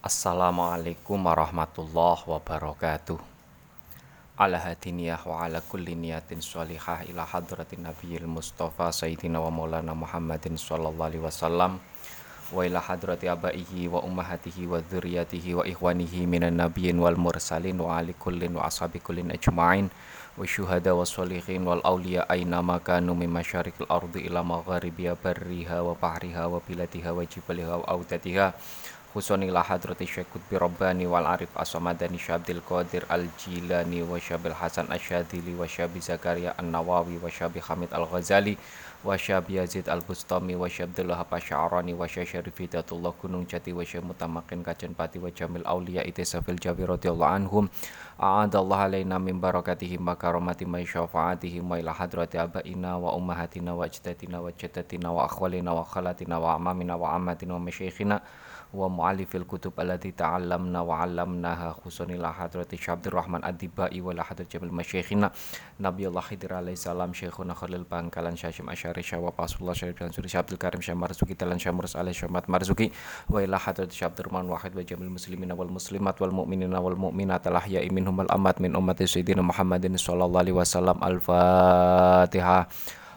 Assalamualaikum warahmatullahi wabarakatuh. Ala hadiniyah wa ala kulli niyatin sholihah ila hadratin nabiyil mustafa sayyidina wa maulana muhammadin sallallahu alaihi wasallam wa ila hadrati abaihi wa ummahatihi wa dzurriyyatihi wa ikhwanihi minan nabiyyin wal mursalin wa ali kullin wa ashabi kullin ajma'in wa syuhada wa sholihin wal awliya aina makanu min masyarikil ardi ila magharibiha barriha wa bahriha wa bilatiha wa jibaliha wa audatiha Husoni la hadrati Syekh Qutbi Rabbani wal Arif As-Samadani Syabdil Qadir Al-Jilani wa Syabil Hasan Asyadili wa Syabi Zakaria An-Nawawi wa Syabi Hamid Al-Ghazali wa Syabi Yazid Al-Bustami wa Lahab Asy'arani wa Syekh Syarif Hidatullah Gunung Jati wa Syekh Mutamakin Kajen Pati wa Jamil Auliya Itisafil Jabi radhiyallahu anhum. A'adallahu alaina min barakatihim wa karamati ma syafaatihim wa ila hadrati abaina wa ummahatina wa ajdatina wa jaddatina wa akhwalina wa khalatina wa amamina wa ammatina wa masyayikhina wa mu'alifil kutub allati ta'allamna wa 'allamnaha khusuni la hadrati Syabdur Rahman Adibai wa la hadrat Jamil Masyekhina Nabiullah Khidir alaihi salam Syekhuna Khalil Bangkalan Syashim Asyari Syawab Pasullah Syarif dan Suri Syabdul Karim Syah Marzuki Talan Syah Murus alaihi Marzuki wa ila hadrat Rahman Wahid wa Jamil Muslimina wal Muslimat wal Mu'minina wal Mu'minat al-ahya'i minhum al-amat min ummati Sayyidina Muhammadin sallallahu alaihi wasallam Al-Fatihah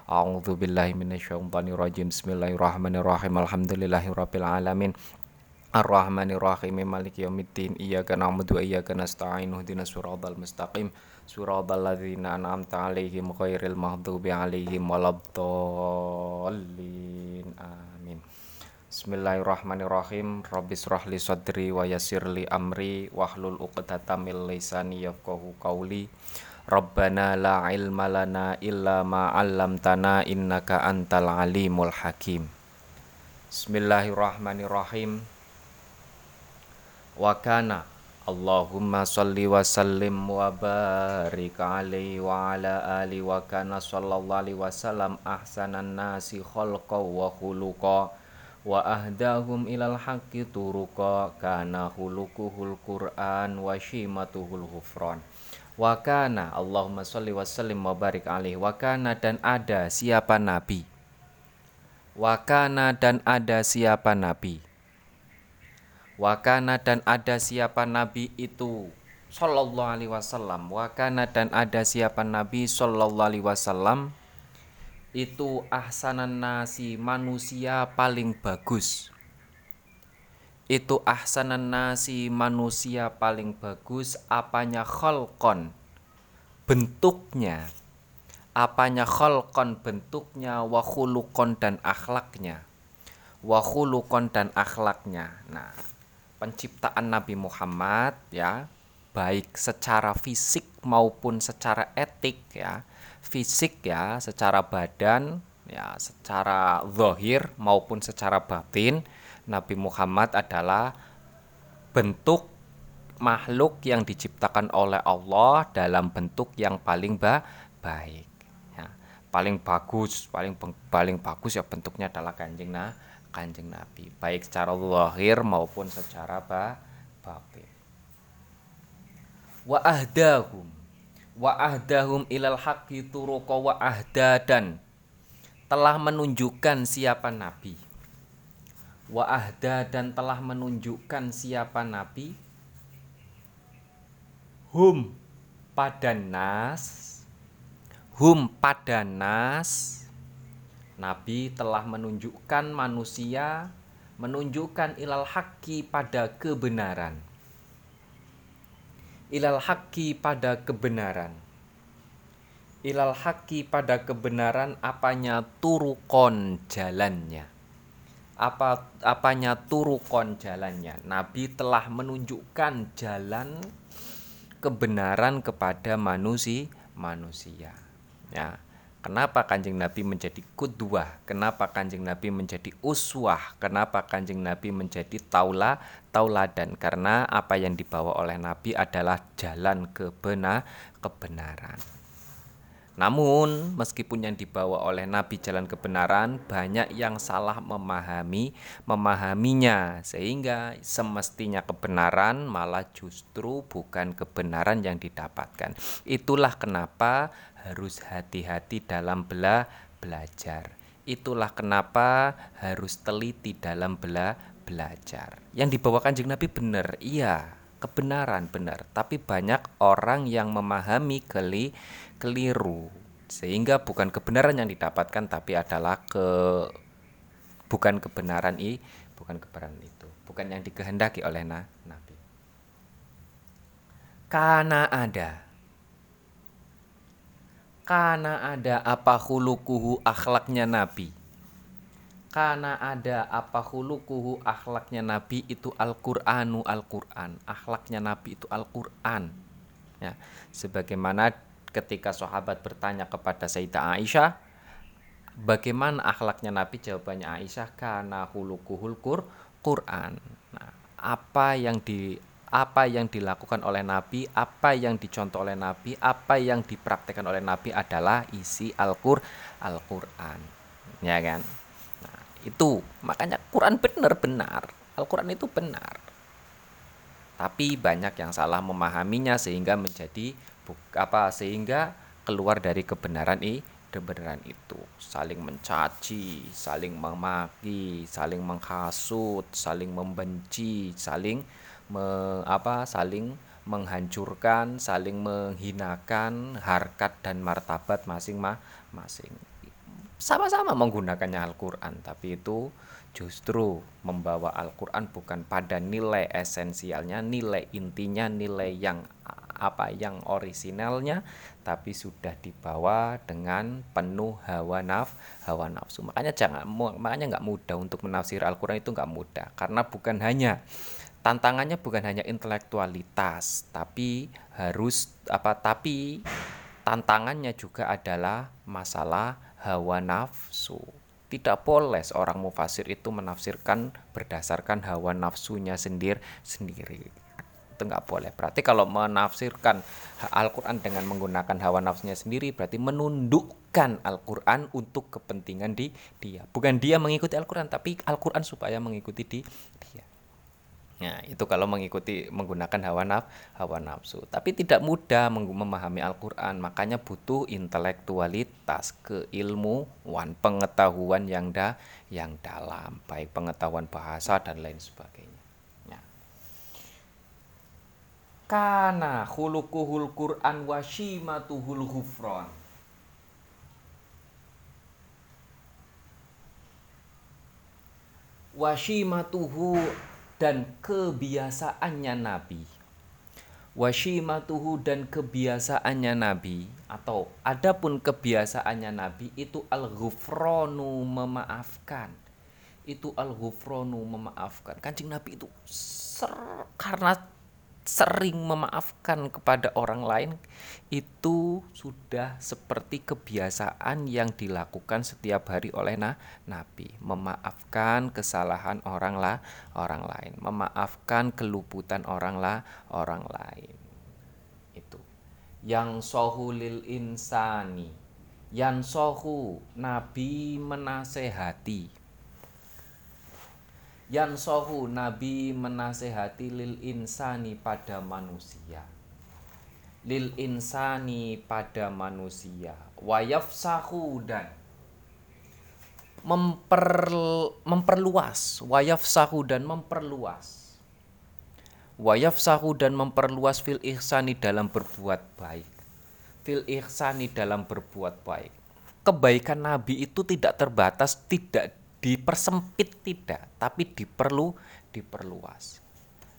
A'udzu billahi minasyaitonir rajim. Bismillahirrahmanirrahim. Alhamdulillahirabbil alamin. Ar-Rahmanir Rahim Maliki Yaumiddin Iyyaka na'budu wa iyyaka nasta'in Ihdinas siratal mustaqim Siratal ladzina an'amta 'alaihim ghairil maghdubi 'alaihim waladdallin. Amin. Bismillahirrahmanirrahim. Rabbis rahli sadri wa yassirli amri wahlul 'uqdatam min lisani yafqahu qawli. Rabbana la ilma lana illa ma 'allamtana innaka antal alimul hakim. Bismillahirrahmanirrahim wa kana Allahumma salli wa sallim wa barik alaihi wa ala ali wa kana sallallahu alaihi wasallam ahsanan nasi khalqa wa khuluqa wa ahdahum ilal haqqi turuqa kana khuluquhul Qur'an wa shimatuhul ghufran. Wa kana Allahumma salli wa sallim wa barik alaihi wa kana dan ada siapa nabi? Wa kana dan ada siapa nabi Wakana dan ada siapa Nabi itu? Sallallahu alaihi wasallam. Wakana dan ada siapa Nabi Sallallahu alaihi wasallam? Itu ahsanan nasi manusia paling bagus. Itu ahsanan nasi manusia paling bagus. Apanya kholkon Bentuknya. Apanya kholkon bentuknya Wahulukon dan akhlaknya. Wahulukon dan akhlaknya. Nah penciptaan Nabi Muhammad ya baik secara fisik maupun secara etik ya. Fisik ya secara badan ya secara zahir maupun secara batin Nabi Muhammad adalah bentuk makhluk yang diciptakan oleh Allah dalam bentuk yang paling ba baik ya. Paling bagus paling paling bagus ya bentuknya adalah kanjeng nah kanjeng Nabi baik secara lahir maupun secara ba batin. Wa ahdahum wa ahdahum ilal haqqi turuqa wa ahdadan. Telah menunjukkan siapa nabi. Wa ahda dan telah menunjukkan siapa nabi. Hum pada nas. Hum pada nas Nabi telah menunjukkan manusia menunjukkan ilal haki pada kebenaran. Ilal haki pada kebenaran. Ilal haki pada kebenaran apanya turukon jalannya. Apa apanya turukon jalannya. Nabi telah menunjukkan jalan kebenaran kepada manusia manusia. Ya Kenapa kanjeng Nabi menjadi kudwah? Kenapa kanjeng Nabi menjadi uswah? Kenapa kanjeng Nabi menjadi taula tauladan? Karena apa yang dibawa oleh Nabi adalah jalan kebenar kebenaran. Namun, meskipun yang dibawa oleh Nabi jalan kebenaran, banyak yang salah memahami memahaminya sehingga semestinya kebenaran malah justru bukan kebenaran yang didapatkan. Itulah kenapa harus hati-hati dalam bela belajar. Itulah kenapa harus teliti dalam bela belajar. Yang dibawa kanjeng Nabi benar, iya, kebenaran benar. Tapi banyak orang yang memahami keli keliru sehingga bukan kebenaran yang didapatkan tapi adalah ke bukan kebenaran i bukan kebenaran itu bukan yang dikehendaki oleh na, Nabi karena ada karena ada apa hulukuhu akhlaknya Nabi? Karena ada apa hulukuhu akhlaknya Nabi itu Al-Qur'anu Al-Qur'an. Akhlaknya Nabi itu Al-Qur'an. Ya sebagaimana ketika sahabat bertanya kepada Sayyidah Aisyah bagaimana akhlaknya Nabi? Jawabannya Aisyah karena hulukuhul Qur'an. Nah apa yang di apa yang dilakukan oleh Nabi, apa yang dicontoh oleh Nabi, apa yang dipraktekkan oleh Nabi adalah isi Al-Qur Al-Qur'an. Ya kan? Nah, itu makanya Quran benar-benar. Al-Qur'an itu benar. Tapi banyak yang salah memahaminya sehingga menjadi apa sehingga keluar dari kebenaran ini kebenaran itu saling mencaci, saling memaki, saling menghasut, saling membenci, saling me, apa saling menghancurkan, saling menghinakan harkat dan martabat masing-masing. Sama-sama menggunakannya Al-Qur'an, tapi itu justru membawa Al-Qur'an bukan pada nilai esensialnya, nilai intinya, nilai yang apa yang orisinalnya tapi sudah dibawa dengan penuh hawa naf hawa nafsu makanya jangan makanya nggak mudah untuk menafsir Al-Quran itu nggak mudah karena bukan hanya tantangannya bukan hanya intelektualitas tapi harus apa tapi tantangannya juga adalah masalah hawa nafsu. Tidak boleh seorang mufasir itu menafsirkan berdasarkan hawa nafsunya sendiri sendiri. Itu nggak boleh. Berarti kalau menafsirkan Al-Quran dengan menggunakan hawa nafsunya sendiri berarti menundukkan Al-Quran untuk kepentingan di dia. Bukan dia mengikuti Al-Quran tapi Al-Quran supaya mengikuti di dia Nah, itu kalau mengikuti menggunakan hawa naf, hawa nafsu. Tapi tidak mudah memahami Al-Qur'an, makanya butuh intelektualitas, keilmuan, pengetahuan yang da yang dalam, baik pengetahuan bahasa dan lain sebagainya. Ya. Kana khuluquhul Qur'an wa shimatuhul. Washimatuhu dan kebiasaannya Nabi. Washimatuhu dan kebiasaannya Nabi atau adapun kebiasaannya Nabi itu al-ghufranu memaafkan. Itu al-ghufranu memaafkan. Kancing Nabi itu ser karena sering memaafkan kepada orang lain itu sudah seperti kebiasaan yang dilakukan setiap hari oleh na nabi. Memaafkan kesalahan orang lah orang lain. Memaafkan keluputan orang lah orang lain. Itu. Yang sohulil insani. Yang sohu nabi menasehati Yan sohu Nabi menasehati lil insani pada manusia. Lil insani pada manusia. Wayaf sahu dan memper, memperluas. Wayaf sahu dan memperluas. Wayaf sahu dan memperluas fil ihsani dalam berbuat baik. Fil ihsani dalam berbuat baik. Kebaikan Nabi itu tidak terbatas, tidak dipersempit tidak, tapi diperlu diperluas.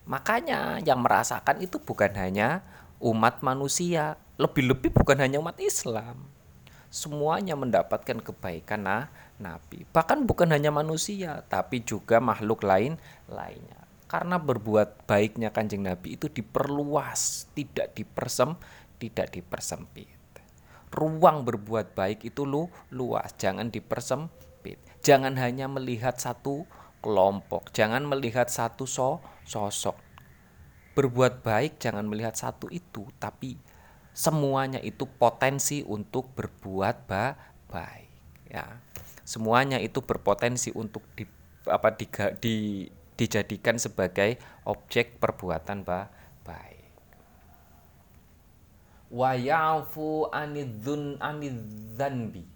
Makanya yang merasakan itu bukan hanya umat manusia, lebih-lebih bukan hanya umat Islam. Semuanya mendapatkan kebaikan nah, Nabi. Bahkan bukan hanya manusia, tapi juga makhluk lain lainnya. Karena berbuat baiknya Kanjeng Nabi itu diperluas, tidak dipersem, tidak dipersempit. Ruang berbuat baik itu lu luas, jangan dipersem, Jangan hanya melihat satu kelompok, jangan melihat satu so sosok. Berbuat baik jangan melihat satu itu, tapi semuanya itu potensi untuk berbuat ba baik ya. Semuanya itu berpotensi untuk di apa di, di dijadikan sebagai objek perbuatan ba baik. Wa ya'fu anidzanbi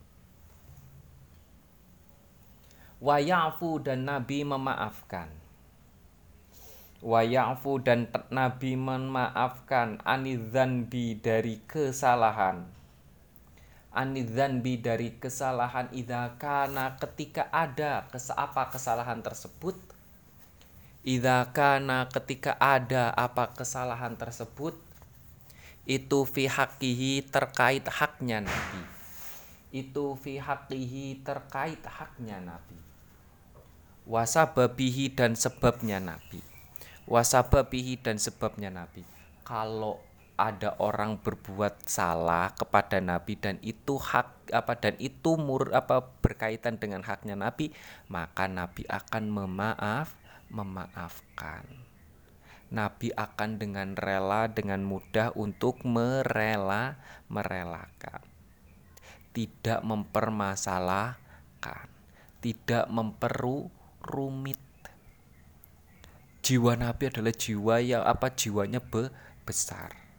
wayafu dan Nabi memaafkan. Wa ya'fu dan Nabi memaafkan anidzanbi dari kesalahan. Anidzanbi dari kesalahan idza kana ketika ada apa kesalahan tersebut? Idza kana ketika ada apa kesalahan tersebut? Itu fi hakihi terkait haknya Nabi. Itu fi hakihi terkait haknya Nabi wasababihi dan sebabnya Nabi wasababihi dan sebabnya Nabi. Kalau ada orang berbuat salah kepada Nabi dan itu hak apa dan itu mur apa berkaitan dengan haknya Nabi, maka Nabi akan memaaf, memaafkan. Nabi akan dengan rela dengan mudah untuk merela merelakan. Tidak mempermasalahkan, tidak memperu rumit. Jiwa Nabi adalah jiwa yang apa? Jiwanya be besar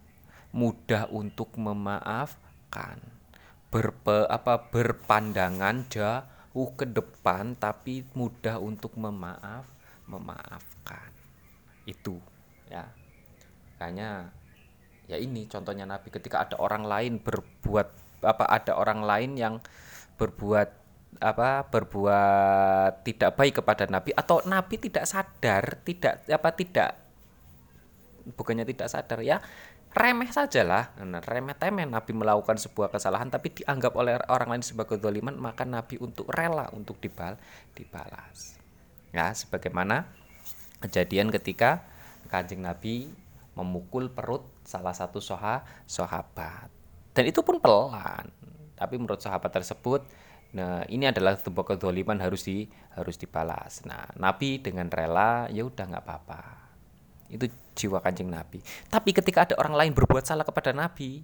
mudah untuk memaafkan berpe, apa berpandangan jauh ke depan tapi mudah untuk memaaf memaafkan. Itu ya. Makanya ya ini contohnya Nabi ketika ada orang lain berbuat apa ada orang lain yang berbuat apa berbuat tidak baik kepada Nabi atau Nabi tidak sadar tidak apa tidak bukannya tidak sadar ya remeh sajalah. Nah, remeh temeh Nabi melakukan sebuah kesalahan tapi dianggap oleh orang lain sebagai doliman maka Nabi untuk rela untuk dibal dibalas. Ya sebagaimana kejadian ketika kanjeng Nabi memukul perut salah satu soha sahabat. Dan itu pun pelan tapi menurut sahabat tersebut Nah, ini adalah sebuah kedoliman harus di harus dibalas. Nah, Nabi dengan rela ya udah nggak apa-apa. Itu jiwa kancing Nabi. Tapi ketika ada orang lain berbuat salah kepada Nabi,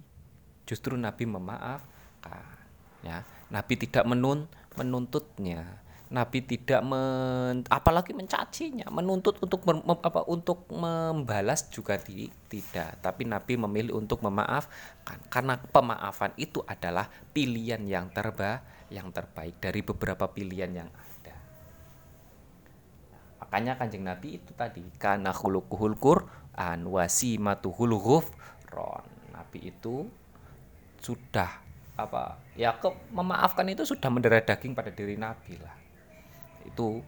justru Nabi memaafkan. Ya, Nabi tidak menun menuntutnya. Nabi tidak men, apalagi mencacinya, menuntut untuk mem, apa untuk membalas juga di, tidak, tapi Nabi memilih untuk memaafkan karena pemaafan itu adalah pilihan yang terbaik yang terbaik dari beberapa pilihan yang ada. Makanya kanjeng Nabi itu tadi karena khuluquhul Qur'an wasimatuhul ghufron. Nabi itu sudah apa ya ke memaafkan itu sudah mendarah daging pada diri Nabi lah itu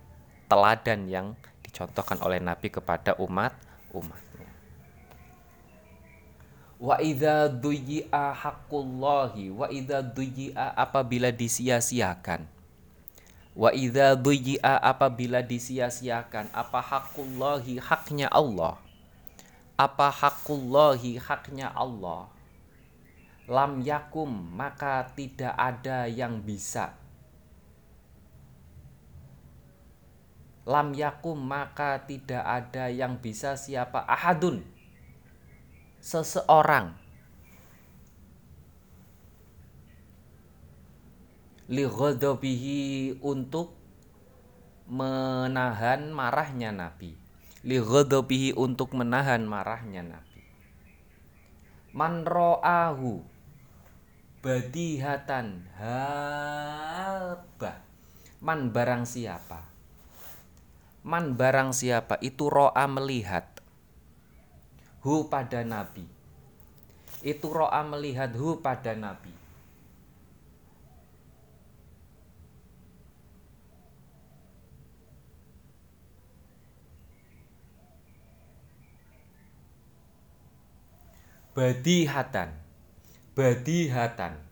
teladan yang dicontohkan oleh Nabi kepada umat umatnya. Wa idza duyi'a haqqullahi wa idza duyi'a apabila disia-siakan. Wa idza duyi'a apabila disia-siakan apa haqqullahi haknya Allah. Apa haqqullahi haknya Allah. Lam yakum maka tidak ada yang bisa lam yakum maka tidak ada yang bisa siapa ahadun seseorang. Li ghadabihi untuk menahan marahnya Nabi. Li ghadabihi untuk menahan marahnya Nabi. Man ro'ahu badihatan habah man barang siapa? Man barang siapa itu ro'a melihat hu pada nabi. Itu ro'a melihat hu pada nabi. Badihatan. Badihatan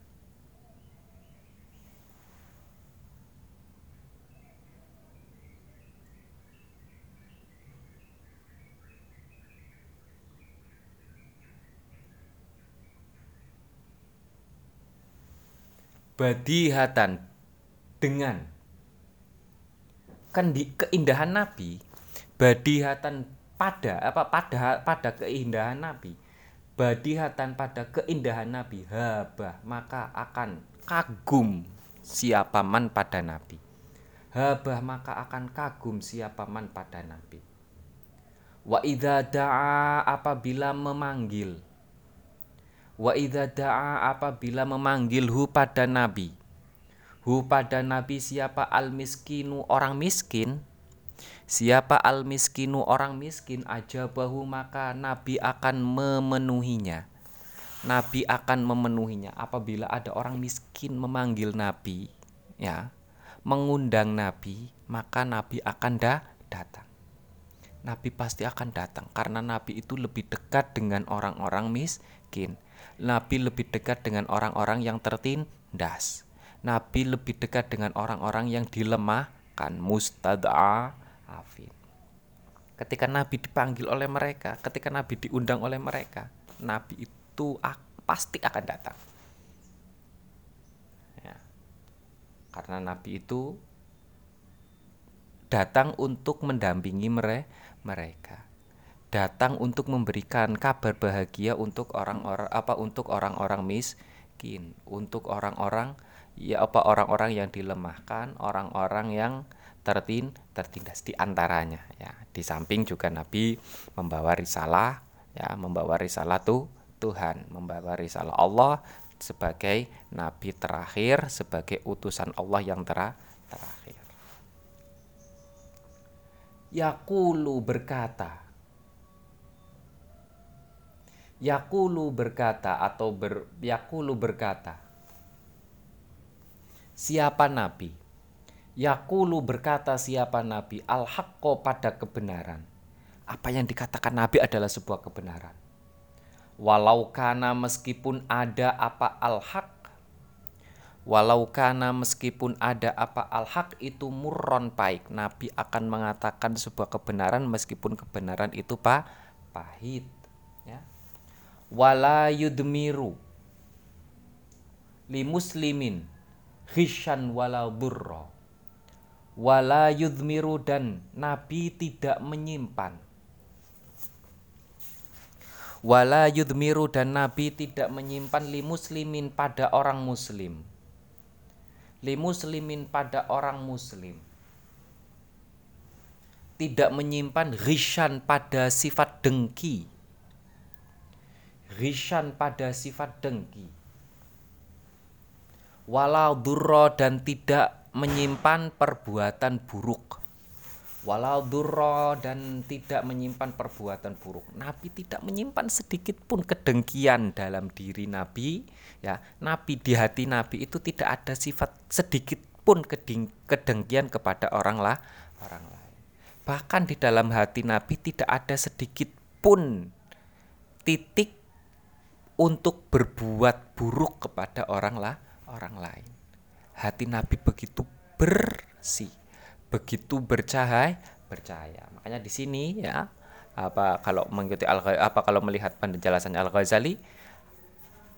badihatan dengan kan di keindahan Nabi badihatan pada apa pada pada keindahan Nabi badihatan pada keindahan Nabi habah maka akan kagum siapa man pada Nabi. Habah maka akan kagum siapa man pada Nabi. Wa idza da'a apabila memanggil Wa idza da'a apabila memanggil hu pada nabi. Hu pada nabi siapa al miskinu orang miskin Siapa al miskinu orang miskin aja bahu maka Nabi akan memenuhinya. Nabi akan memenuhinya apabila ada orang miskin memanggil Nabi, ya, mengundang Nabi, maka Nabi akan dah datang. Nabi pasti akan datang karena Nabi itu lebih dekat dengan orang-orang miskin. Nabi lebih dekat dengan orang-orang yang tertindas. Nabi lebih dekat dengan orang-orang yang dilemahkan, mustad'a, afin. Ketika Nabi dipanggil oleh mereka, ketika Nabi diundang oleh mereka, Nabi itu pasti akan datang. Ya. Karena Nabi itu datang untuk mendampingi mereka datang untuk memberikan kabar bahagia untuk orang-orang apa untuk orang-orang miskin, untuk orang-orang ya apa orang-orang yang dilemahkan, orang-orang yang tertin tertindas di antaranya ya. Di samping juga Nabi membawa risalah ya membawa risalah tuh Tuhan membawa risalah Allah sebagai nabi terakhir sebagai utusan Allah yang ter terakhir. Yakulu berkata Yakulu berkata atau ber, Yakulu berkata Siapa nabi Yakulu berkata siapa Nabi al-haqqo pada kebenaran. Apa yang dikatakan Nabi adalah sebuah kebenaran. Walau kana meskipun ada apa al-haq Walau kana meskipun ada apa al-haq itu murron baik Nabi akan mengatakan sebuah kebenaran meskipun kebenaran itu pak pahit. Wala yudmiru li muslimin hishan walau burro wala yudmiru dan Nabi tidak menyimpan. Wala yudmiru dan Nabi tidak menyimpan li muslimin pada orang muslim. Li muslimin pada orang muslim. Tidak menyimpan rishan pada sifat dengki rishan pada sifat dengki walau durro dan tidak menyimpan perbuatan buruk walau durro dan tidak menyimpan perbuatan buruk. Nabi tidak menyimpan sedikit pun kedengkian dalam diri Nabi. Ya, Nabi di hati Nabi itu tidak ada sifat sedikit pun kedengkian kepada orang lah orang lain. Bahkan di dalam hati Nabi tidak ada sedikit pun titik untuk berbuat buruk kepada orang lah orang lain hati Nabi begitu bersih, begitu bercahaya, bercahaya. Makanya di sini ya apa kalau mengikuti al apa kalau melihat penjelasan Al Ghazali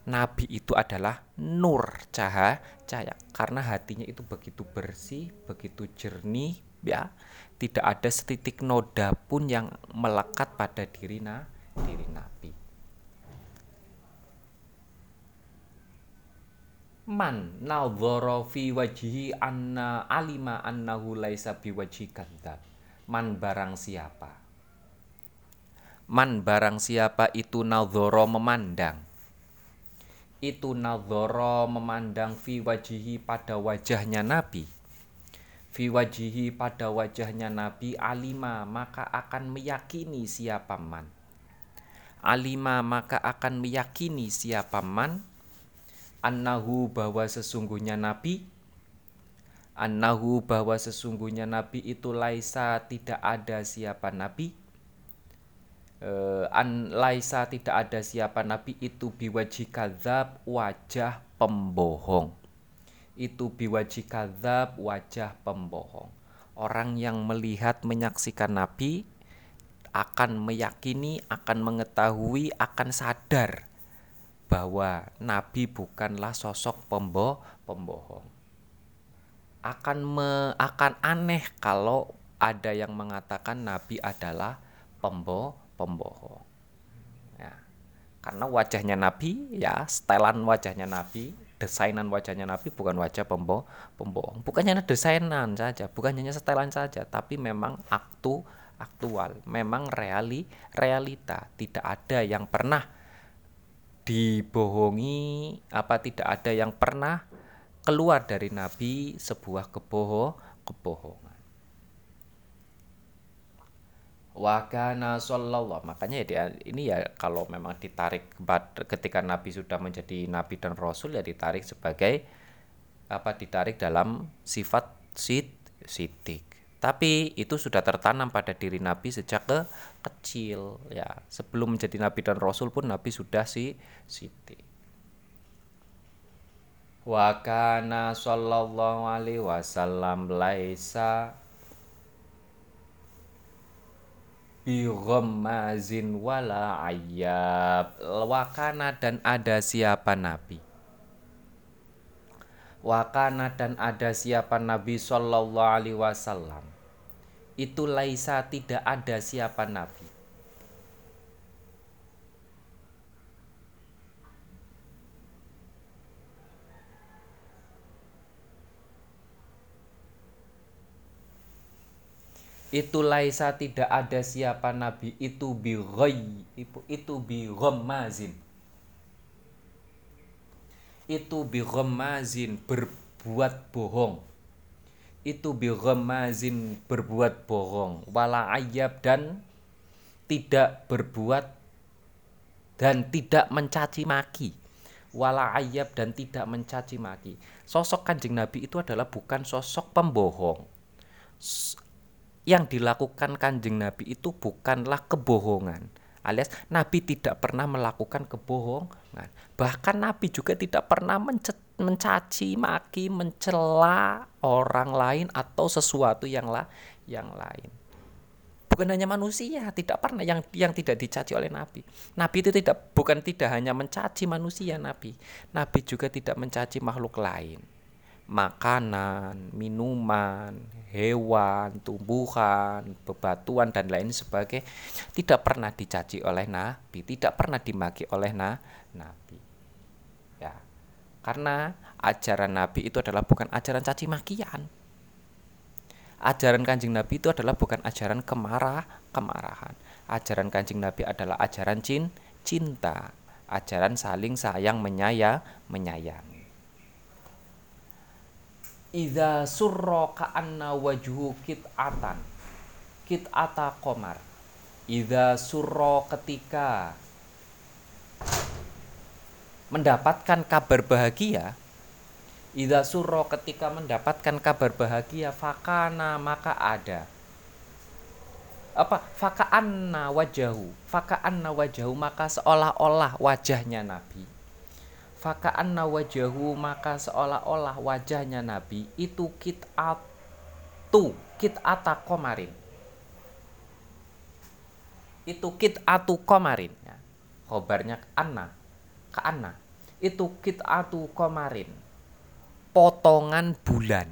Nabi itu adalah nur cahaya cahaya karena hatinya itu begitu bersih, begitu jernih ya. Tidak ada setitik noda pun yang melekat pada diri na, diri Nabi. Man nadhara fi wajhi anna alima annahu laisa biwajhi kadzab man barang siapa? Man barang siapa itu nadhara memandang? Itu nadhara memandang fi wajihi pada wajahnya nabi. Fi wajihi pada wajahnya nabi alima maka akan meyakini siapa man. Alima maka akan meyakini siapa man annahu bahwa sesungguhnya nabi. Annahu bahwa sesungguhnya nabi itu laisa tidak ada siapa nabi. Uh, an laisa tidak ada siapa nabi itu biwaji kadzab wajah pembohong. Itu biwaji kadzab wajah pembohong. Orang yang melihat menyaksikan nabi akan meyakini akan mengetahui akan sadar bahwa nabi bukanlah sosok pembo pembohong. Akan me, akan aneh kalau ada yang mengatakan nabi adalah pembo pembohong. Ya. Karena wajahnya nabi ya, setelan wajahnya nabi, desainan wajahnya nabi bukan wajah pembo pembohong. Bukan hanya desainan saja, bukan hanya setelan saja, tapi memang aktu aktual, memang reali realita. Tidak ada yang pernah dibohongi apa tidak ada yang pernah keluar dari nabi sebuah kebohong kebohongan. Wakana sallallahu. Makanya ya ini ya kalau memang ditarik ketika Nabi sudah menjadi Nabi dan Rasul ya ditarik sebagai apa ditarik dalam sifat sid sidik tapi itu sudah tertanam pada diri Nabi sejak ke kecil ya. Sebelum menjadi Nabi dan Rasul pun Nabi sudah si sidik Wakana sallallahu alaihi wasallam laisa bi ghammazin wala ayyab. Wakana dan ada siapa nabi? Wakana dan ada siapa nabi sallallahu alaihi wasallam itu laisa tidak ada siapa nabi. Itu laisa tidak ada siapa nabi. Itu bi itu, bi ghammazin. Itu bi ghammazin berbuat bohong itu ghammazin berbuat bohong. Wala ayab dan tidak berbuat dan tidak mencaci maki. Wala ayab dan tidak mencaci maki. Sosok kanjeng nabi itu adalah bukan sosok pembohong. Yang dilakukan kanjeng Nabi itu bukanlah kebohongan alias Nabi tidak pernah melakukan kebohongan. Bahkan Nabi juga tidak pernah mencaci maki mencela orang lain atau sesuatu yang lah yang lain. Bukan hanya manusia tidak pernah yang yang tidak dicaci oleh Nabi. Nabi itu tidak bukan tidak hanya mencaci manusia Nabi. Nabi juga tidak mencaci makhluk lain. Makanan, minuman, hewan, tumbuhan, bebatuan dan lain sebagainya tidak pernah dicaci oleh Nabi, tidak pernah dimaki oleh na Nabi. Karena ajaran Nabi itu adalah bukan ajaran caci makian. Ajaran Kanjeng Nabi itu adalah bukan ajaran kemarah, kemarahan. Ajaran Kanjeng Nabi adalah ajaran cin, cinta, ajaran saling sayang menyayang, menyayang. Iza surro ka'anna wajhu kit'atan Kit'ata komar Iza surro ketika Mendapatkan kabar bahagia Iza surro ketika mendapatkan kabar bahagia Fakana maka ada. Apa? Faka'anna wajahu faka'anna wajahu maka seolah-olah wajahnya Nabi. Faka'anna wajahu maka seolah-olah wajahnya Nabi. Itu kit'atu kit'ata komarin. Itu kit'atu komarin ya. khobarnya anna ke anna itu kit'atu komarin potongan bulan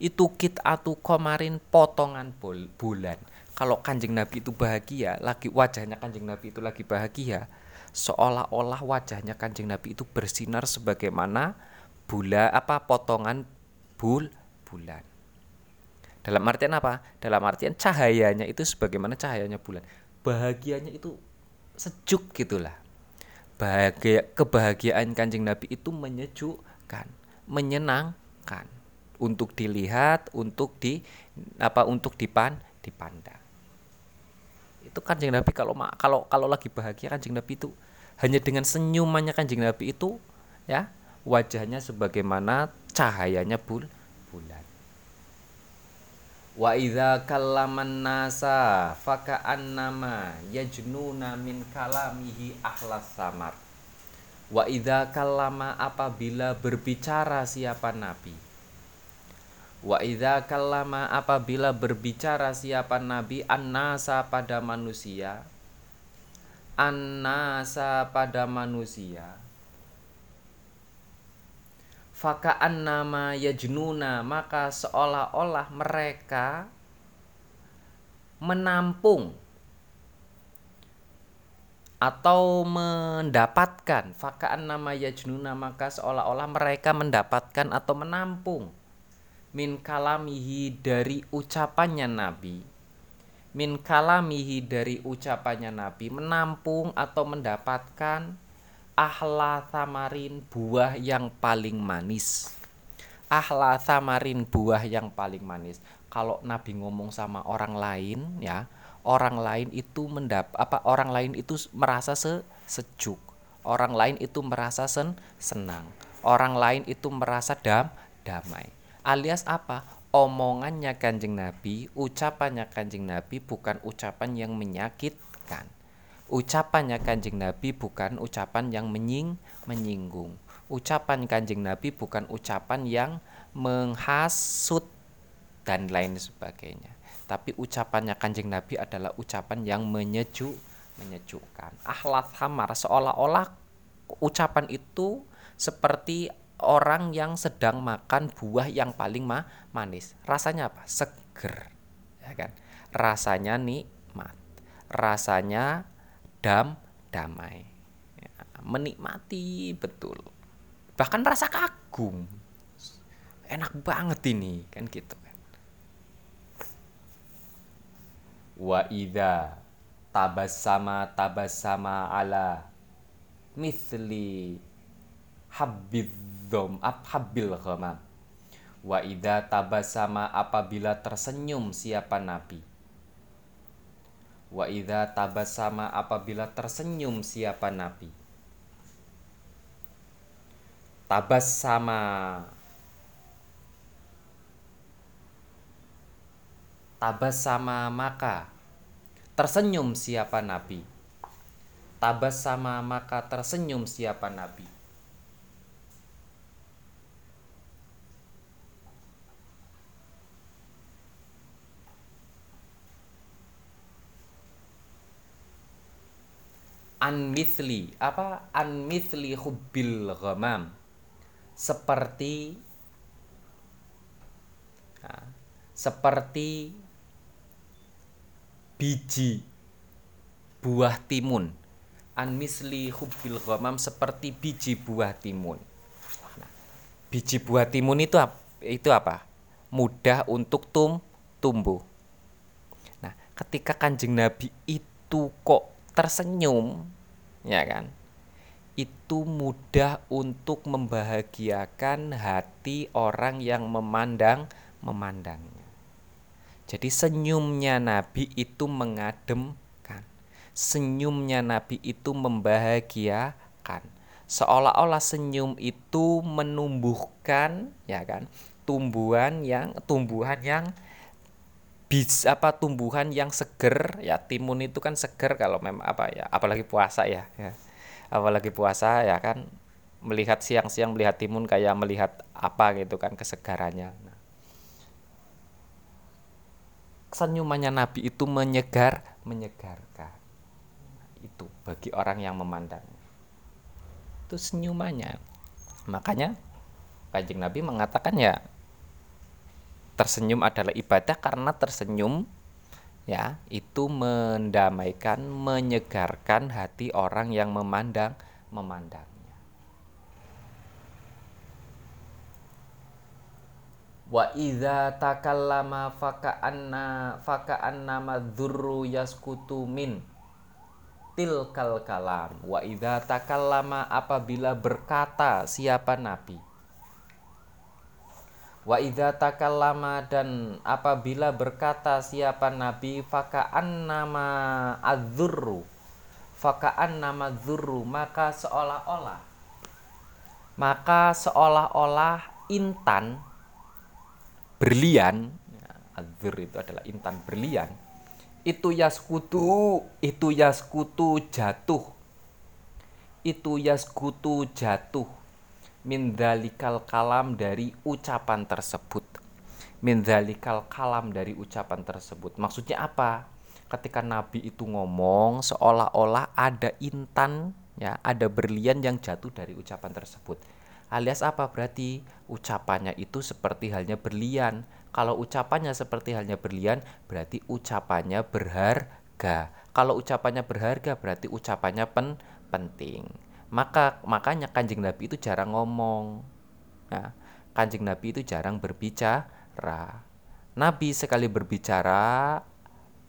itu kit'atu komarin potongan bulan kalau kanjeng Nabi itu bahagia lagi wajahnya kanjeng Nabi itu lagi bahagia seolah-olah wajahnya Kanjeng Nabi itu bersinar sebagaimana bulan apa potongan bul bulan. Dalam artian apa? Dalam artian cahayanya itu sebagaimana cahayanya bulan. Bahagianya itu sejuk gitulah. Bahagia kebahagiaan Kanjeng Nabi itu menyejukkan, menyenangkan. Untuk dilihat, untuk di apa untuk dipan dipandang. Itu kanjeng Nabi kalau kalau kalau lagi bahagia kanjeng Nabi itu hanya dengan senyumannya kanjeng Nabi itu ya wajahnya sebagaimana cahayanya bul bulan wa idza kallaman nasa faka'annama yajnuna min kalamihi ahlas samar. Wa idza kallama apabila berbicara siapa nabi. Wa idza kallama apabila berbicara siapa nabi annasa pada manusia. Annasa pada manusia faka annama yajnuna maka seolah-olah mereka menampung atau mendapatkan. Faka annama yajnuna maka seolah-olah mereka mendapatkan atau menampung. Min kalamihi dari ucapannya Nabi. Min kalamihi dari ucapannya Nabi menampung atau mendapatkan ahla samarin buah yang paling manis. Ahla samarin buah yang paling manis. Kalau Nabi ngomong sama orang lain ya orang lain itu mendap apa orang lain itu merasa se sejuk. Orang lain itu merasa sen senang. Orang lain itu merasa dam damai. Alias apa? Omongannya kanjeng nabi ucapannya kanjeng nabi bukan ucapan yang menyakitkan ucapannya kanjeng nabi bukan ucapan yang menying menyinggung. Ucapan kanjeng nabi bukan ucapan yang menghasut dan lain sebagainya. Tapi ucapannya kanjeng Nabi adalah ucapan yang menyejuk menyejukkan. Ahlat hamar seolah-olah ucapan itu seperti orang yang sedang makan buah yang paling ma manis. Rasanya apa? Seger ya kan? Rasanya nikmat. Rasanya dam damai. Ya, menikmati betul. Bahkan rasa kagum. Enak banget ini kan gitu wa idza tabassama tabassama ala mithli habidzom habil ghamam wa idza tabassama apabila tersenyum siapa nabi wa idza tabassama apabila tersenyum siapa nabi? Tabassama. Tabas sama maka tersenyum siapa nabi? Tabas sama maka tersenyum siapa nabi an mithli apa? An mithli hubbil ghamam. Seperti seperti biji buah timun. An misli hubbil ghamam seperti biji buah timun. Nah, biji buah timun itu itu apa? Mudah untuk tum tumbuh. Nah ketika kanjeng nabi itu kok tersenyum ya kan itu mudah untuk membahagiakan hati orang yang memandang memandangnya jadi senyumnya Nabi itu mengademkan. Senyumnya Nabi itu membahagiakan. Seolah-olah senyum itu menumbuhkan ya kan, tumbuhan yang tumbuhan yang bisa apa tumbuhan yang seger ya timun itu kan seger kalau memang apa ya apalagi puasa ya, ya apalagi puasa ya kan melihat siang-siang melihat timun kayak melihat apa gitu kan kesegarannya nah, senyumannya Nabi itu menyegar, menyegarkan. Itu bagi orang yang memandangnya. Itu senyumannya. Makanya Kanjeng Nabi mengatakan ya tersenyum adalah ibadah karena tersenyum ya itu mendamaikan, menyegarkan hati orang yang memandang memandang. wa idza takallama faka'anna faka'anna madzurru yaskutu min tilkal kalam wa idza takallama apabila berkata siapa nabi wa idza takallama dan apabila berkata siapa nabi faka'annama adzurru. Faka'annama dzurru maka seolah-olah. Maka seolah-olah intan berlian adzir itu adalah intan berlian itu yaskutu itu yaskutu jatuh. Itu yaskutu jatuh mindalikal kalam dari ucapan tersebut. Mindalikal kalam dari ucapan tersebut. Maksudnya apa? Ketika nabi itu ngomong seolah-olah ada intan ya ada berlian yang jatuh dari ucapan tersebut. Alias apa? Berarti ucapannya itu seperti halnya berlian. Kalau ucapannya seperti halnya berlian berarti ucapannya berharga. Kalau ucapannya berharga berarti ucapannya pen penting maka makanya kanjeng nabi itu jarang ngomong nah, kanjeng nabi itu jarang berbicara nabi sekali berbicara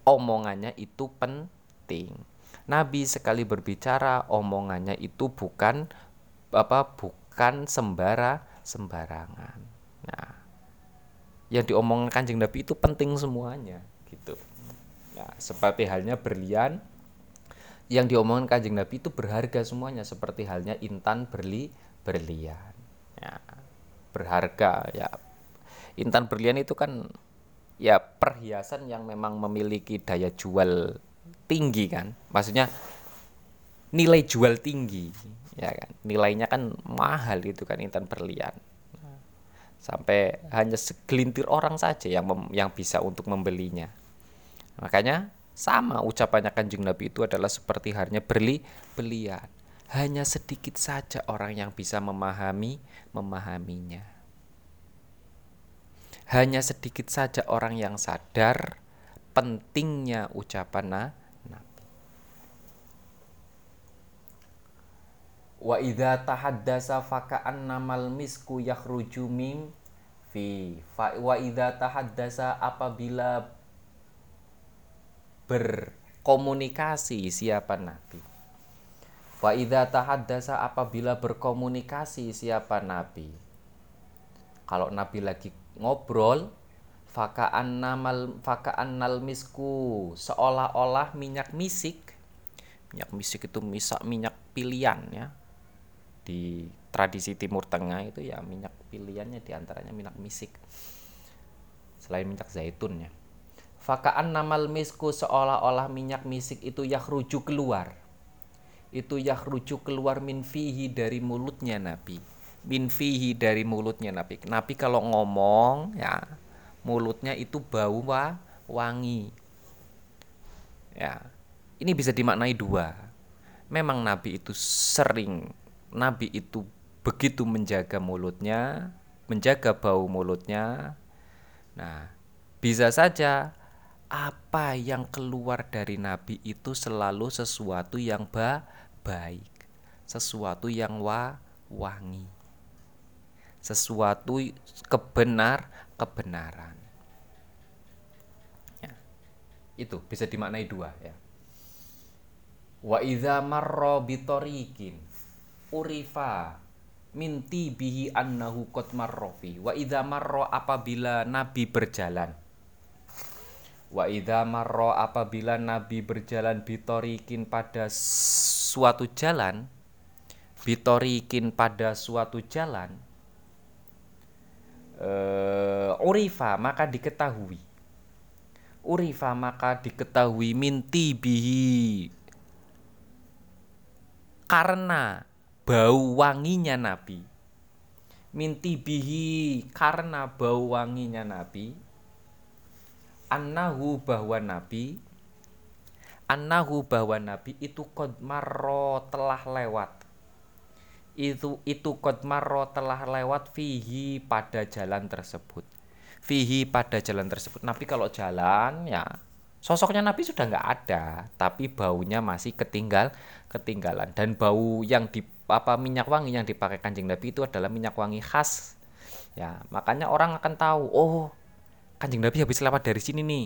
omongannya itu penting nabi sekali berbicara omongannya itu bukan apa bukan sembara sembarangan. Nah, yang diomongkan kanjeng Nabi itu penting semuanya gitu. Ya, seperti halnya berlian yang diomongkan kanjeng Nabi itu berharga semuanya seperti halnya intan berli berlian. Ya, berharga ya. Intan berlian itu kan ya perhiasan yang memang memiliki daya jual tinggi kan. Maksudnya nilai jual tinggi ya kan. Nilainya kan mahal itu kan intan berlian sampai hanya segelintir orang saja yang yang bisa untuk membelinya. Makanya sama ucapannya kanjeng Nabi itu adalah seperti hanya beli belian. Hanya sedikit saja orang yang bisa memahami memahaminya. Hanya sedikit saja orang yang sadar pentingnya ucapan Nabi. Wa idza tahaddasa faka'an namal misku yakhruju mim fi wa idza tahaddasa apabila berkomunikasi siapa nabi? Wa idza tahaddasa apabila berkomunikasi siapa nabi? Kalau nabi lagi ngobrol fakaan namal fakaan misku seolah-olah minyak misik. Minyak misik itu misak minyak pilihan ya. Di tradisi Timur Tengah itu ya minyak pilihannya di antaranya minyak misik. Selain minyak zaitun ya fakaan namal misku seolah-olah minyak misik itu rujuk keluar. Itu rujuk keluar min fihi dari mulutnya Nabi. Min fihi dari mulutnya Nabi. Nabi kalau ngomong ya mulutnya itu bau wangi. Ya ini bisa dimaknai dua. Memang Nabi itu sering Nabi itu begitu menjaga mulutnya, menjaga bau mulutnya. Nah, bisa saja apa yang keluar dari nabi itu selalu sesuatu yang ba baik, sesuatu yang wa wangi. Sesuatu kebenar kebenaran. Ya. Itu bisa dimaknai dua ya. Wa idza marra urifa minti bihi annahu qad marrofi wa idza marro apabila nabi berjalan wa idza marro apabila nabi berjalan bitorikin pada suatu jalan bitorikin pada suatu jalan uh, urifa maka diketahui urifa maka diketahui minti bihi karena bau wanginya Nabi. Minti bihi karena bau wanginya Nabi. Annahu bahwa Nabi Annahu bahwa Nabi itu kodmaro telah lewat. Itu itu kodmaro telah lewat fihi pada jalan tersebut. Fihi pada jalan tersebut. Nabi kalau jalan ya sosoknya Nabi sudah nggak ada, tapi baunya masih ketinggal ketinggalan. Dan bau yang di apa minyak wangi yang dipakai kanjeng Nabi itu adalah minyak wangi khas. Ya, makanya orang akan tahu, oh kanjeng Nabi habis lewat dari sini nih.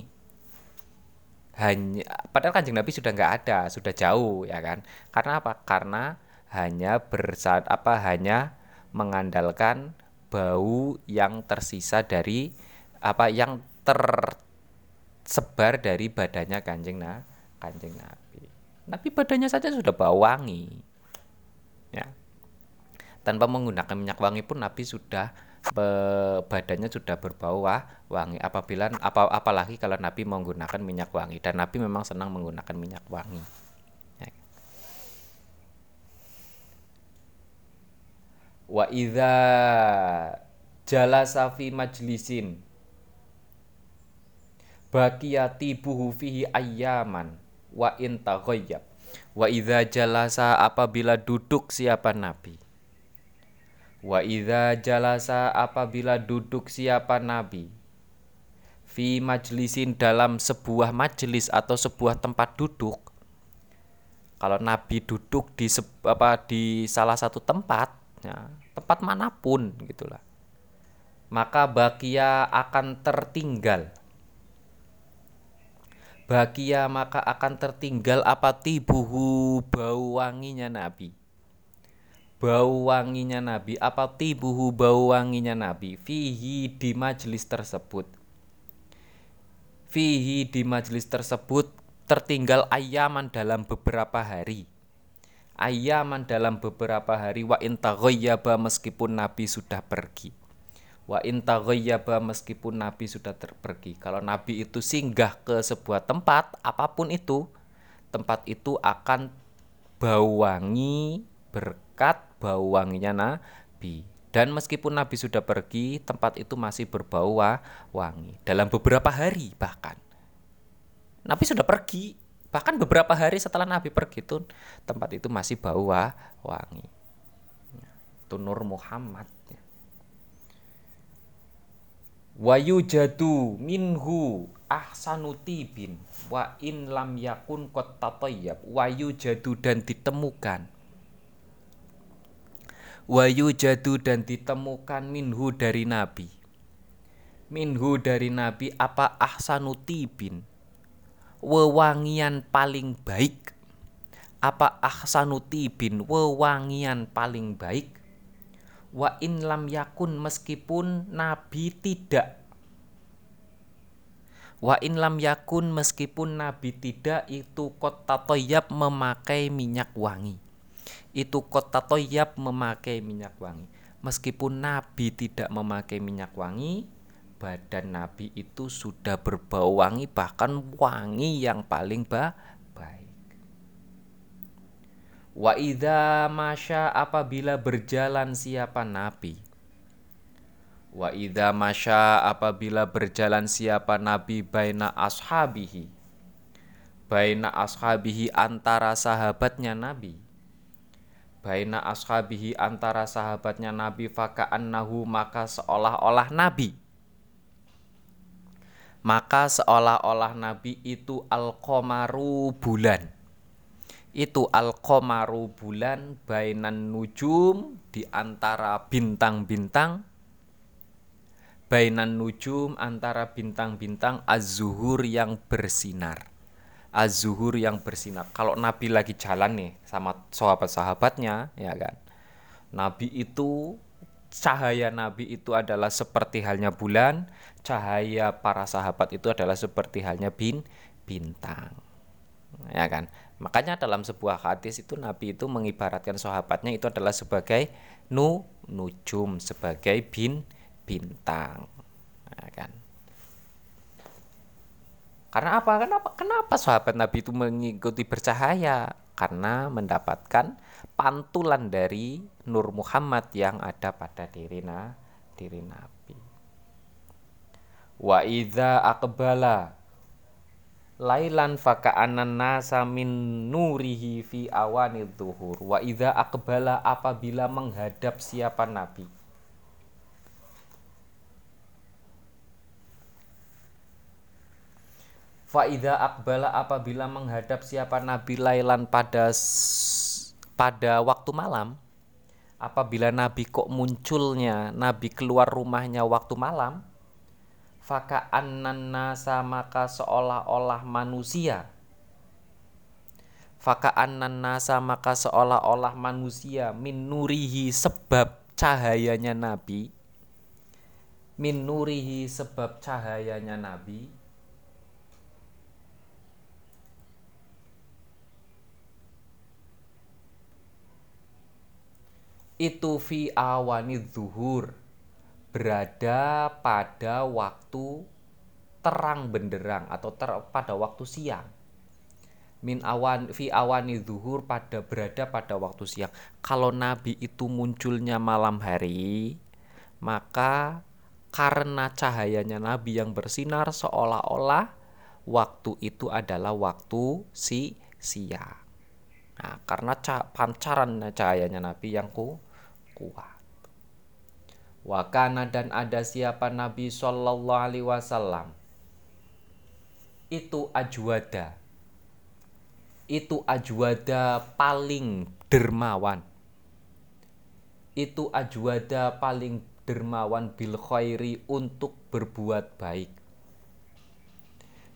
Hanya padahal kanjeng Nabi sudah nggak ada, sudah jauh ya kan. Karena apa? Karena hanya bersat apa hanya mengandalkan bau yang tersisa dari apa yang ter sebar dari badannya kanjeng na kanjeng nabi nabi badannya saja sudah bau wangi ya tanpa menggunakan minyak wangi pun nabi sudah badannya sudah berbau wah, wangi. Apabila apa apalagi kalau nabi menggunakan minyak wangi. Dan nabi memang senang menggunakan minyak wangi. Ya. wa idza jalasa fi majlisin baqiyati buhu fihi ayyaman wa in taghayyab. Wa idza jalasa apabila duduk siapa nabi wa idza jalasa apabila duduk siapa nabi? Fi majlisin dalam sebuah majelis atau sebuah tempat duduk. Kalau nabi duduk di apa di salah satu tempat ya, tempat mana pun gitulah maka bakia akan tertinggal. Bahagia maka akan tertinggal apa tibuhu bau wanginya Nabi bau wanginya Nabi apa tibuhu bau wanginya Nabi? Fihi di majelis tersebut. Fihi di majelis tersebut tertinggal ayaman dalam beberapa hari. Ayaman dalam beberapa hari wa intaghayyaba meskipun Nabi sudah pergi. Wa intaghayyaba meskipun Nabi sudah terpergi. Kalau Nabi itu singgah ke sebuah tempat apa pun itu tempat itu akan bau wangi berkat bau wanginya Nabi dan meskipun Nabi sudah pergi, tempat itu masih berbau wangi. Dalam beberapa hari bahkan. Nabi sudah pergi, bahkan beberapa hari setelah Nabi pergi itu tempat itu masih bau wangi. Itu Nur Muhammad. Wayu jadu minhu ahsanuti bin wa in lam yakun kot tatoyab wayu jadu dan ditemukan wayu jadu dan ditemukan minhu dari nabi. Minhu dari nabi apa ahsanu tibin? Wewangian paling baik. Apa ahsanu tibin? Wewangian paling baik. Wa in lam yakun meskipun nabi tidak. Wa in lam yakun meskipun Nabi tidak itu kota toyab memakai minyak wangi itu kota toyab memakai minyak wangi. Meskipun Nabi tidak memakai minyak wangi, badan Nabi itu sudah berbau wangi, bahkan wangi yang paling ba baik. Wa idza masya apabila berjalan siapa Nabi. Wa idza masya apabila berjalan siapa Nabi baina ashabihi. Baina ashabihi antara sahabatnya Nabi baina ashabihi antara sahabatnya Nabi nahu maka seolah-olah Nabi. Maka seolah-olah Nabi itu al-qamaru bulan. Itu al-qamaru bulan bainan nujum di antara bintang-bintang. Bainan nujum antara bintang-bintang az-zuhur yang bersinar az-zuhur yang bersinar. Kalau Nabi lagi jalan nih sama sahabat-sahabatnya, ya kan. Nabi itu cahaya Nabi itu adalah seperti halnya bulan, cahaya para sahabat itu adalah seperti halnya bin bintang. Ya kan? Makanya dalam sebuah hadis itu Nabi itu mengibaratkan sahabatnya itu adalah sebagai nu nujum, sebagai bin bintang. Ya kan? Karena apa? Kenapa? Kenapa sahabat Nabi itu mengikuti bercahaya? Karena mendapatkan pantulan dari Nur Muhammad yang ada pada diri, na, diri Nabi. Wa idza aqbala lailan faka'anan nasa min nurihi fi awanid duhur. Wa idza aqbala apabila menghadap siapa Nabi Faida akbala apabila menghadap siapa Nabi Lailan pada pada waktu malam apabila Nabi kok munculnya Nabi keluar rumahnya waktu malam faka nasa maka seolah-olah manusia. Faka nasa maka seolah-olah manusia. Min nurihi sebab cahayanya Nabi. Min nurihi sebab cahayanya Nabi itu fi awani zuhur. Berada pada waktu terang benderang atau ter, pada waktu siang. Min awan fi awani zuhur pada berada pada waktu siang. Kalau nabi itu munculnya malam hari maka karena cahayanya nabi yang bersinar seolah-olah waktu itu adalah waktu si siang. Nah karena pancaran cahayanya nabi yang ku kuat. Wakana dan ada siapa Nabi Shallallahu Alaihi Wasallam? Itu ajwada. Itu ajwada paling dermawan. Itu ajwada paling dermawan bil khairi untuk berbuat baik.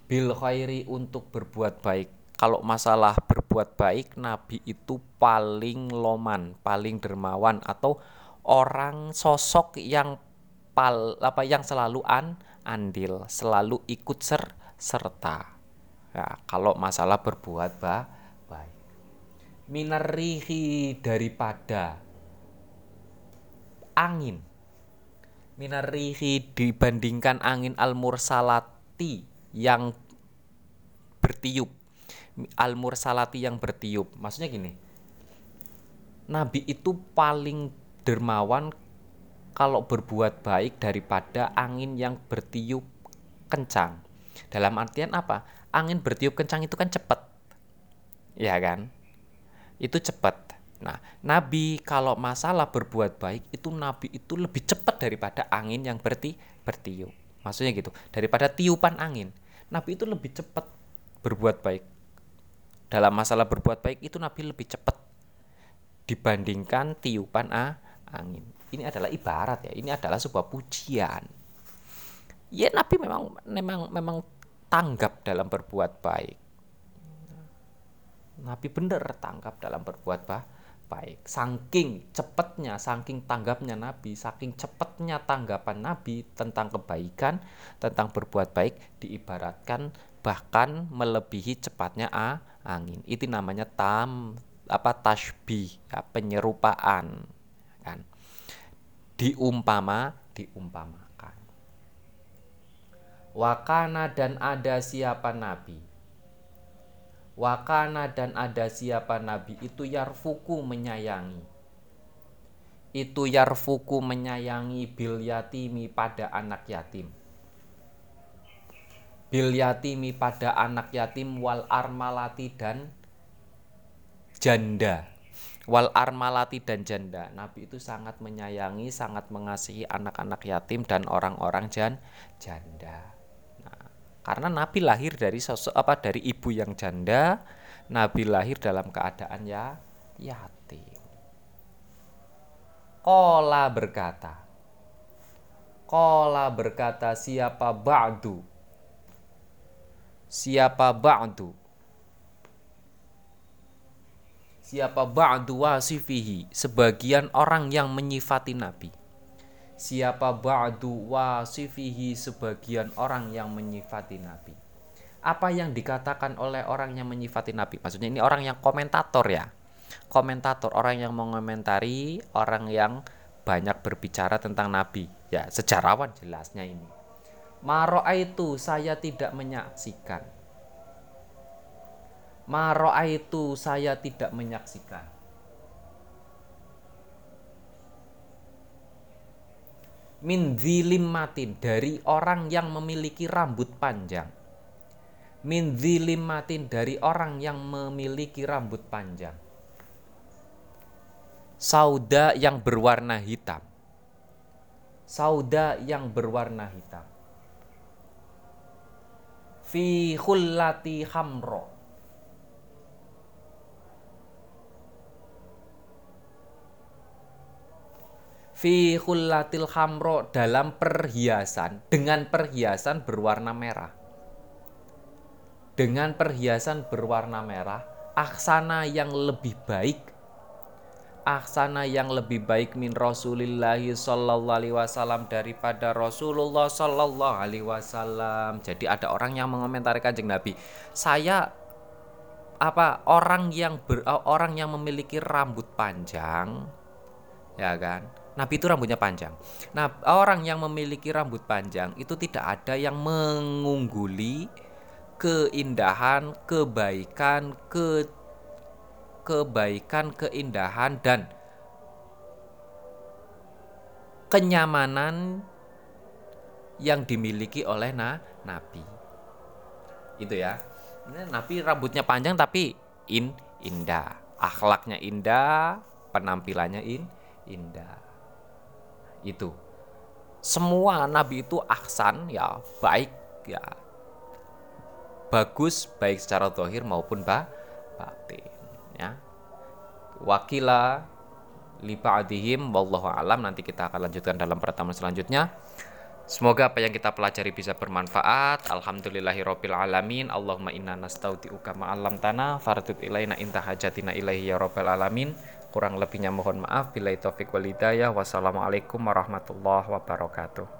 Bil khairi untuk berbuat baik kalau masalah berbuat baik nabi itu paling loman paling dermawan atau orang sosok yang pal apa yang selalu an andil selalu ikut ser serta. Ya, kalau masalah berbuat bah, baik. Minarihi daripada angin. Minarihi dibandingkan angin al-mursalati yang bertiup. Al-mursalati yang bertiup. Maksudnya gini. Nabi itu paling dermawan kalau berbuat baik daripada angin yang bertiup kencang. Dalam artian apa? Angin bertiup kencang itu kan cepat. Ya kan? Itu cepat. Nah, Nabi kalau masalah berbuat baik itu Nabi itu lebih cepat daripada angin yang berti bertiup. Maksudnya gitu, daripada tiupan angin. Nabi itu lebih cepat berbuat baik. Dalam masalah berbuat baik itu Nabi lebih cepat dibandingkan tiupan a, angin. Ini adalah ibarat ya ini adalah sebuah pujian. Ya Nabi memang memang memang tanggap dalam berbuat baik. Nabi benar tanggap dalam berbuat bah, baik. Saking cepatnya saking tanggapnya Nabi saking cepatnya tanggapan Nabi tentang kebaikan tentang berbuat baik diibaratkan bahkan melebihi cepatnya a, angin. Itu namanya tam apa tasbih ya, penyerupaan kan. Diumpama diumpamakan. Wakana dan ada siapa nabi? Wakana dan ada siapa nabi? Itu yarfuku menyayangi. Itu yarfuku menyayangi bil yatimi pada anak yatim bil yatimi pada anak yatim wal armalati dan janda wal armalati dan janda. Nabi itu sangat menyayangi, sangat mengasihi anak-anak yatim dan orang-orang jan janda. Nah, karena Nabi lahir dari sosok apa dari ibu yang janda, Nabi lahir dalam keadaan ya yatim. Kola berkata, Kola berkata siapa ba'du Siapa ba'du? Siapa ba'du wasifihi? Sebagian orang yang menyifati Nabi. Siapa ba'du wasifihi? Sebagian orang yang menyifati Nabi. Apa yang dikatakan oleh orang yang menyifati Nabi? Maksudnya ini orang yang komentator ya? Komentator orang yang mengomentari orang yang banyak berbicara tentang Nabi. Ya sejarawan jelasnya ini Maro'a itu saya tidak menyaksikan Maro'a itu saya tidak menyaksikan. Min matin dari orang yang memiliki rambut panjang. Min matin dari orang yang memiliki rambut panjang. Sauda yang berwarna hitam. Sauda yang berwarna hitam. Fi khullati hamro fi khullatil khamro dalam perhiasan dengan perhiasan berwarna merah. Dengan perhiasan berwarna merah aksana yang lebih baik aksana yang lebih baik min Rasulillahi sallallahu alaihi wasallam daripada Rasulullah sallallahu alaihi wasallam. Jadi ada orang yang mengomentari Kanjeng Nabi, saya apa orang yang ber, orang yang memiliki rambut panjang ya kan Nabi itu rambutnya panjang. Nah, orang yang memiliki rambut panjang itu tidak ada yang mengungguli keindahan, kebaikan, ke kebaikan, keindahan dan kenyamanan yang dimiliki oleh na Nabi. Itu ya. Nabi rambutnya panjang tapi in indah, akhlaknya indah, penampilannya in indah. Itu. Semua nabi itu aksan ya baik ya. Bagus baik secara dohir maupun ba batin wakila lipa adihim wallahu alam nanti kita akan lanjutkan dalam pertemuan selanjutnya Semoga apa yang kita pelajari bisa bermanfaat. Alhamdulillahirabbil alamin. Allahumma inna nastaudiuka ma 'allamtana fardut ilaina inta hajatina ilaihi ya alamin. Kurang lebihnya mohon maaf. Bila taufik wal hidayah. Wassalamualaikum warahmatullahi wabarakatuh.